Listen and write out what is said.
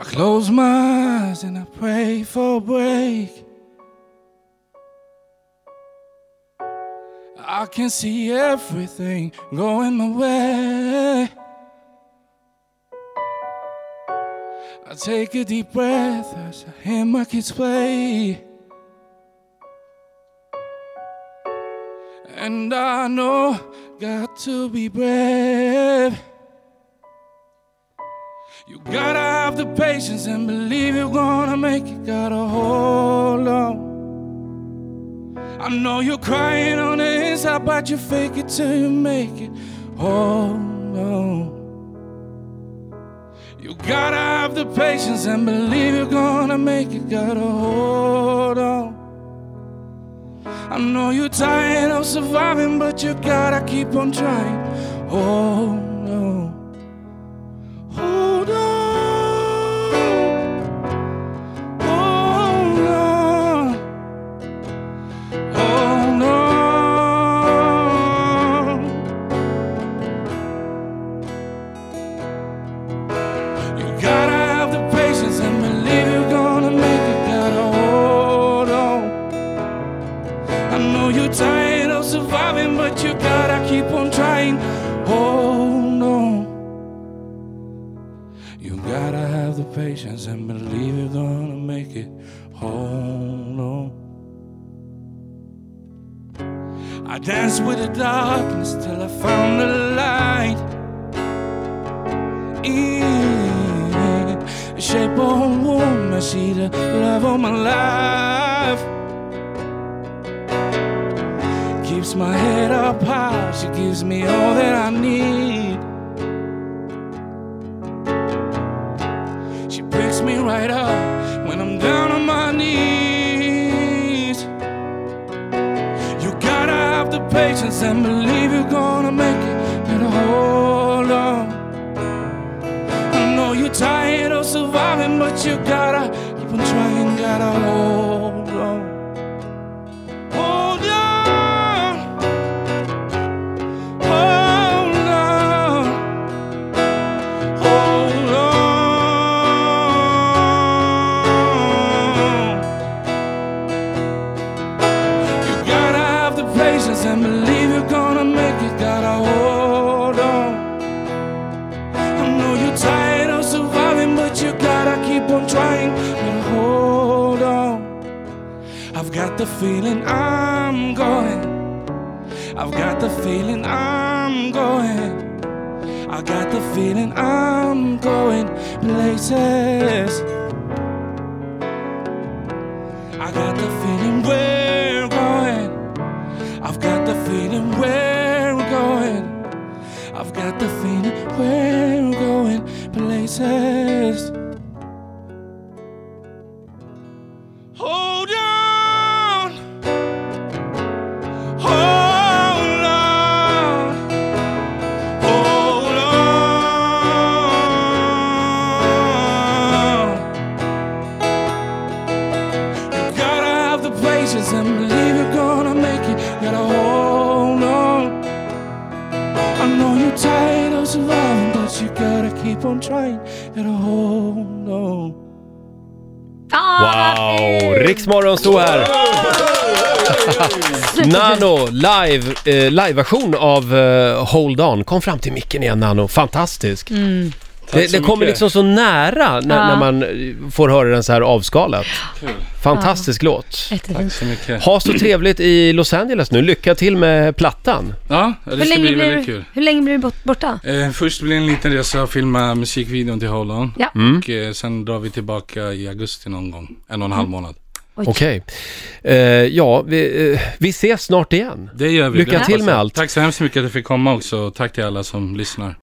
I close my eyes and I pray for a break. I can see everything going my way. I take a deep breath as I hear my kids play. And I know, got to be brave. You gotta have the patience and believe you're gonna make it. Gotta hold on. I know you're crying on the inside, but you fake it till you make it. Hold on. You gotta have the patience and believe you're gonna make it. Gotta hold on. I know you're tired of surviving, but you gotta keep on trying. Hold on. Patience and believe you're gonna make it. Hold on. I danced with the darkness till I found the light. In the shape of woman, I see the love of my life. Keeps my head up high, she gives me all that I need. Right up when I'm down on my knees. You gotta have the patience and believe you're gonna make it. Gotta hold on. I know you're tired of surviving, but you gotta keep on trying. Gotta hold and believe you're gonna make it. Gotta hold on. I know you're tired of surviving, but you gotta keep on trying. Gotta hold on. I've got the feeling I'm going. I've got the feeling I'm going. I got the feeling I'm going places. I've got the feeling we're going places. Keep on trying. Gotta hold on. Wow! Riksmorgon stod här. Nano, live, eh, live-version av eh, Hold On. Kom fram till micken igen Nano, fantastisk. Mm. Det, det kommer liksom så nära när, Ja. när man får höra den så här avskalat. Kul. Fantastisk låt. Jättefint. så mycket. Ha så trevligt i Los Angeles nu. Lycka till med plattan. Ja, det Hur ska länge, bli blir väldigt du, kul. hur länge blir du bort- borta? Eh, först blir det en liten resa och filma musikvideon till Hold On. Ja. Mm. Och eh, sen drar vi tillbaka i augusti någon gång. En och en halv månad. Oj. Okej. Eh, ja, vi, eh, vi ses snart igen. Det gör vi. Lycka det till hoppas med jag. allt. Tack så hemskt mycket att jag fick komma också. Tack till alla som lyssnar.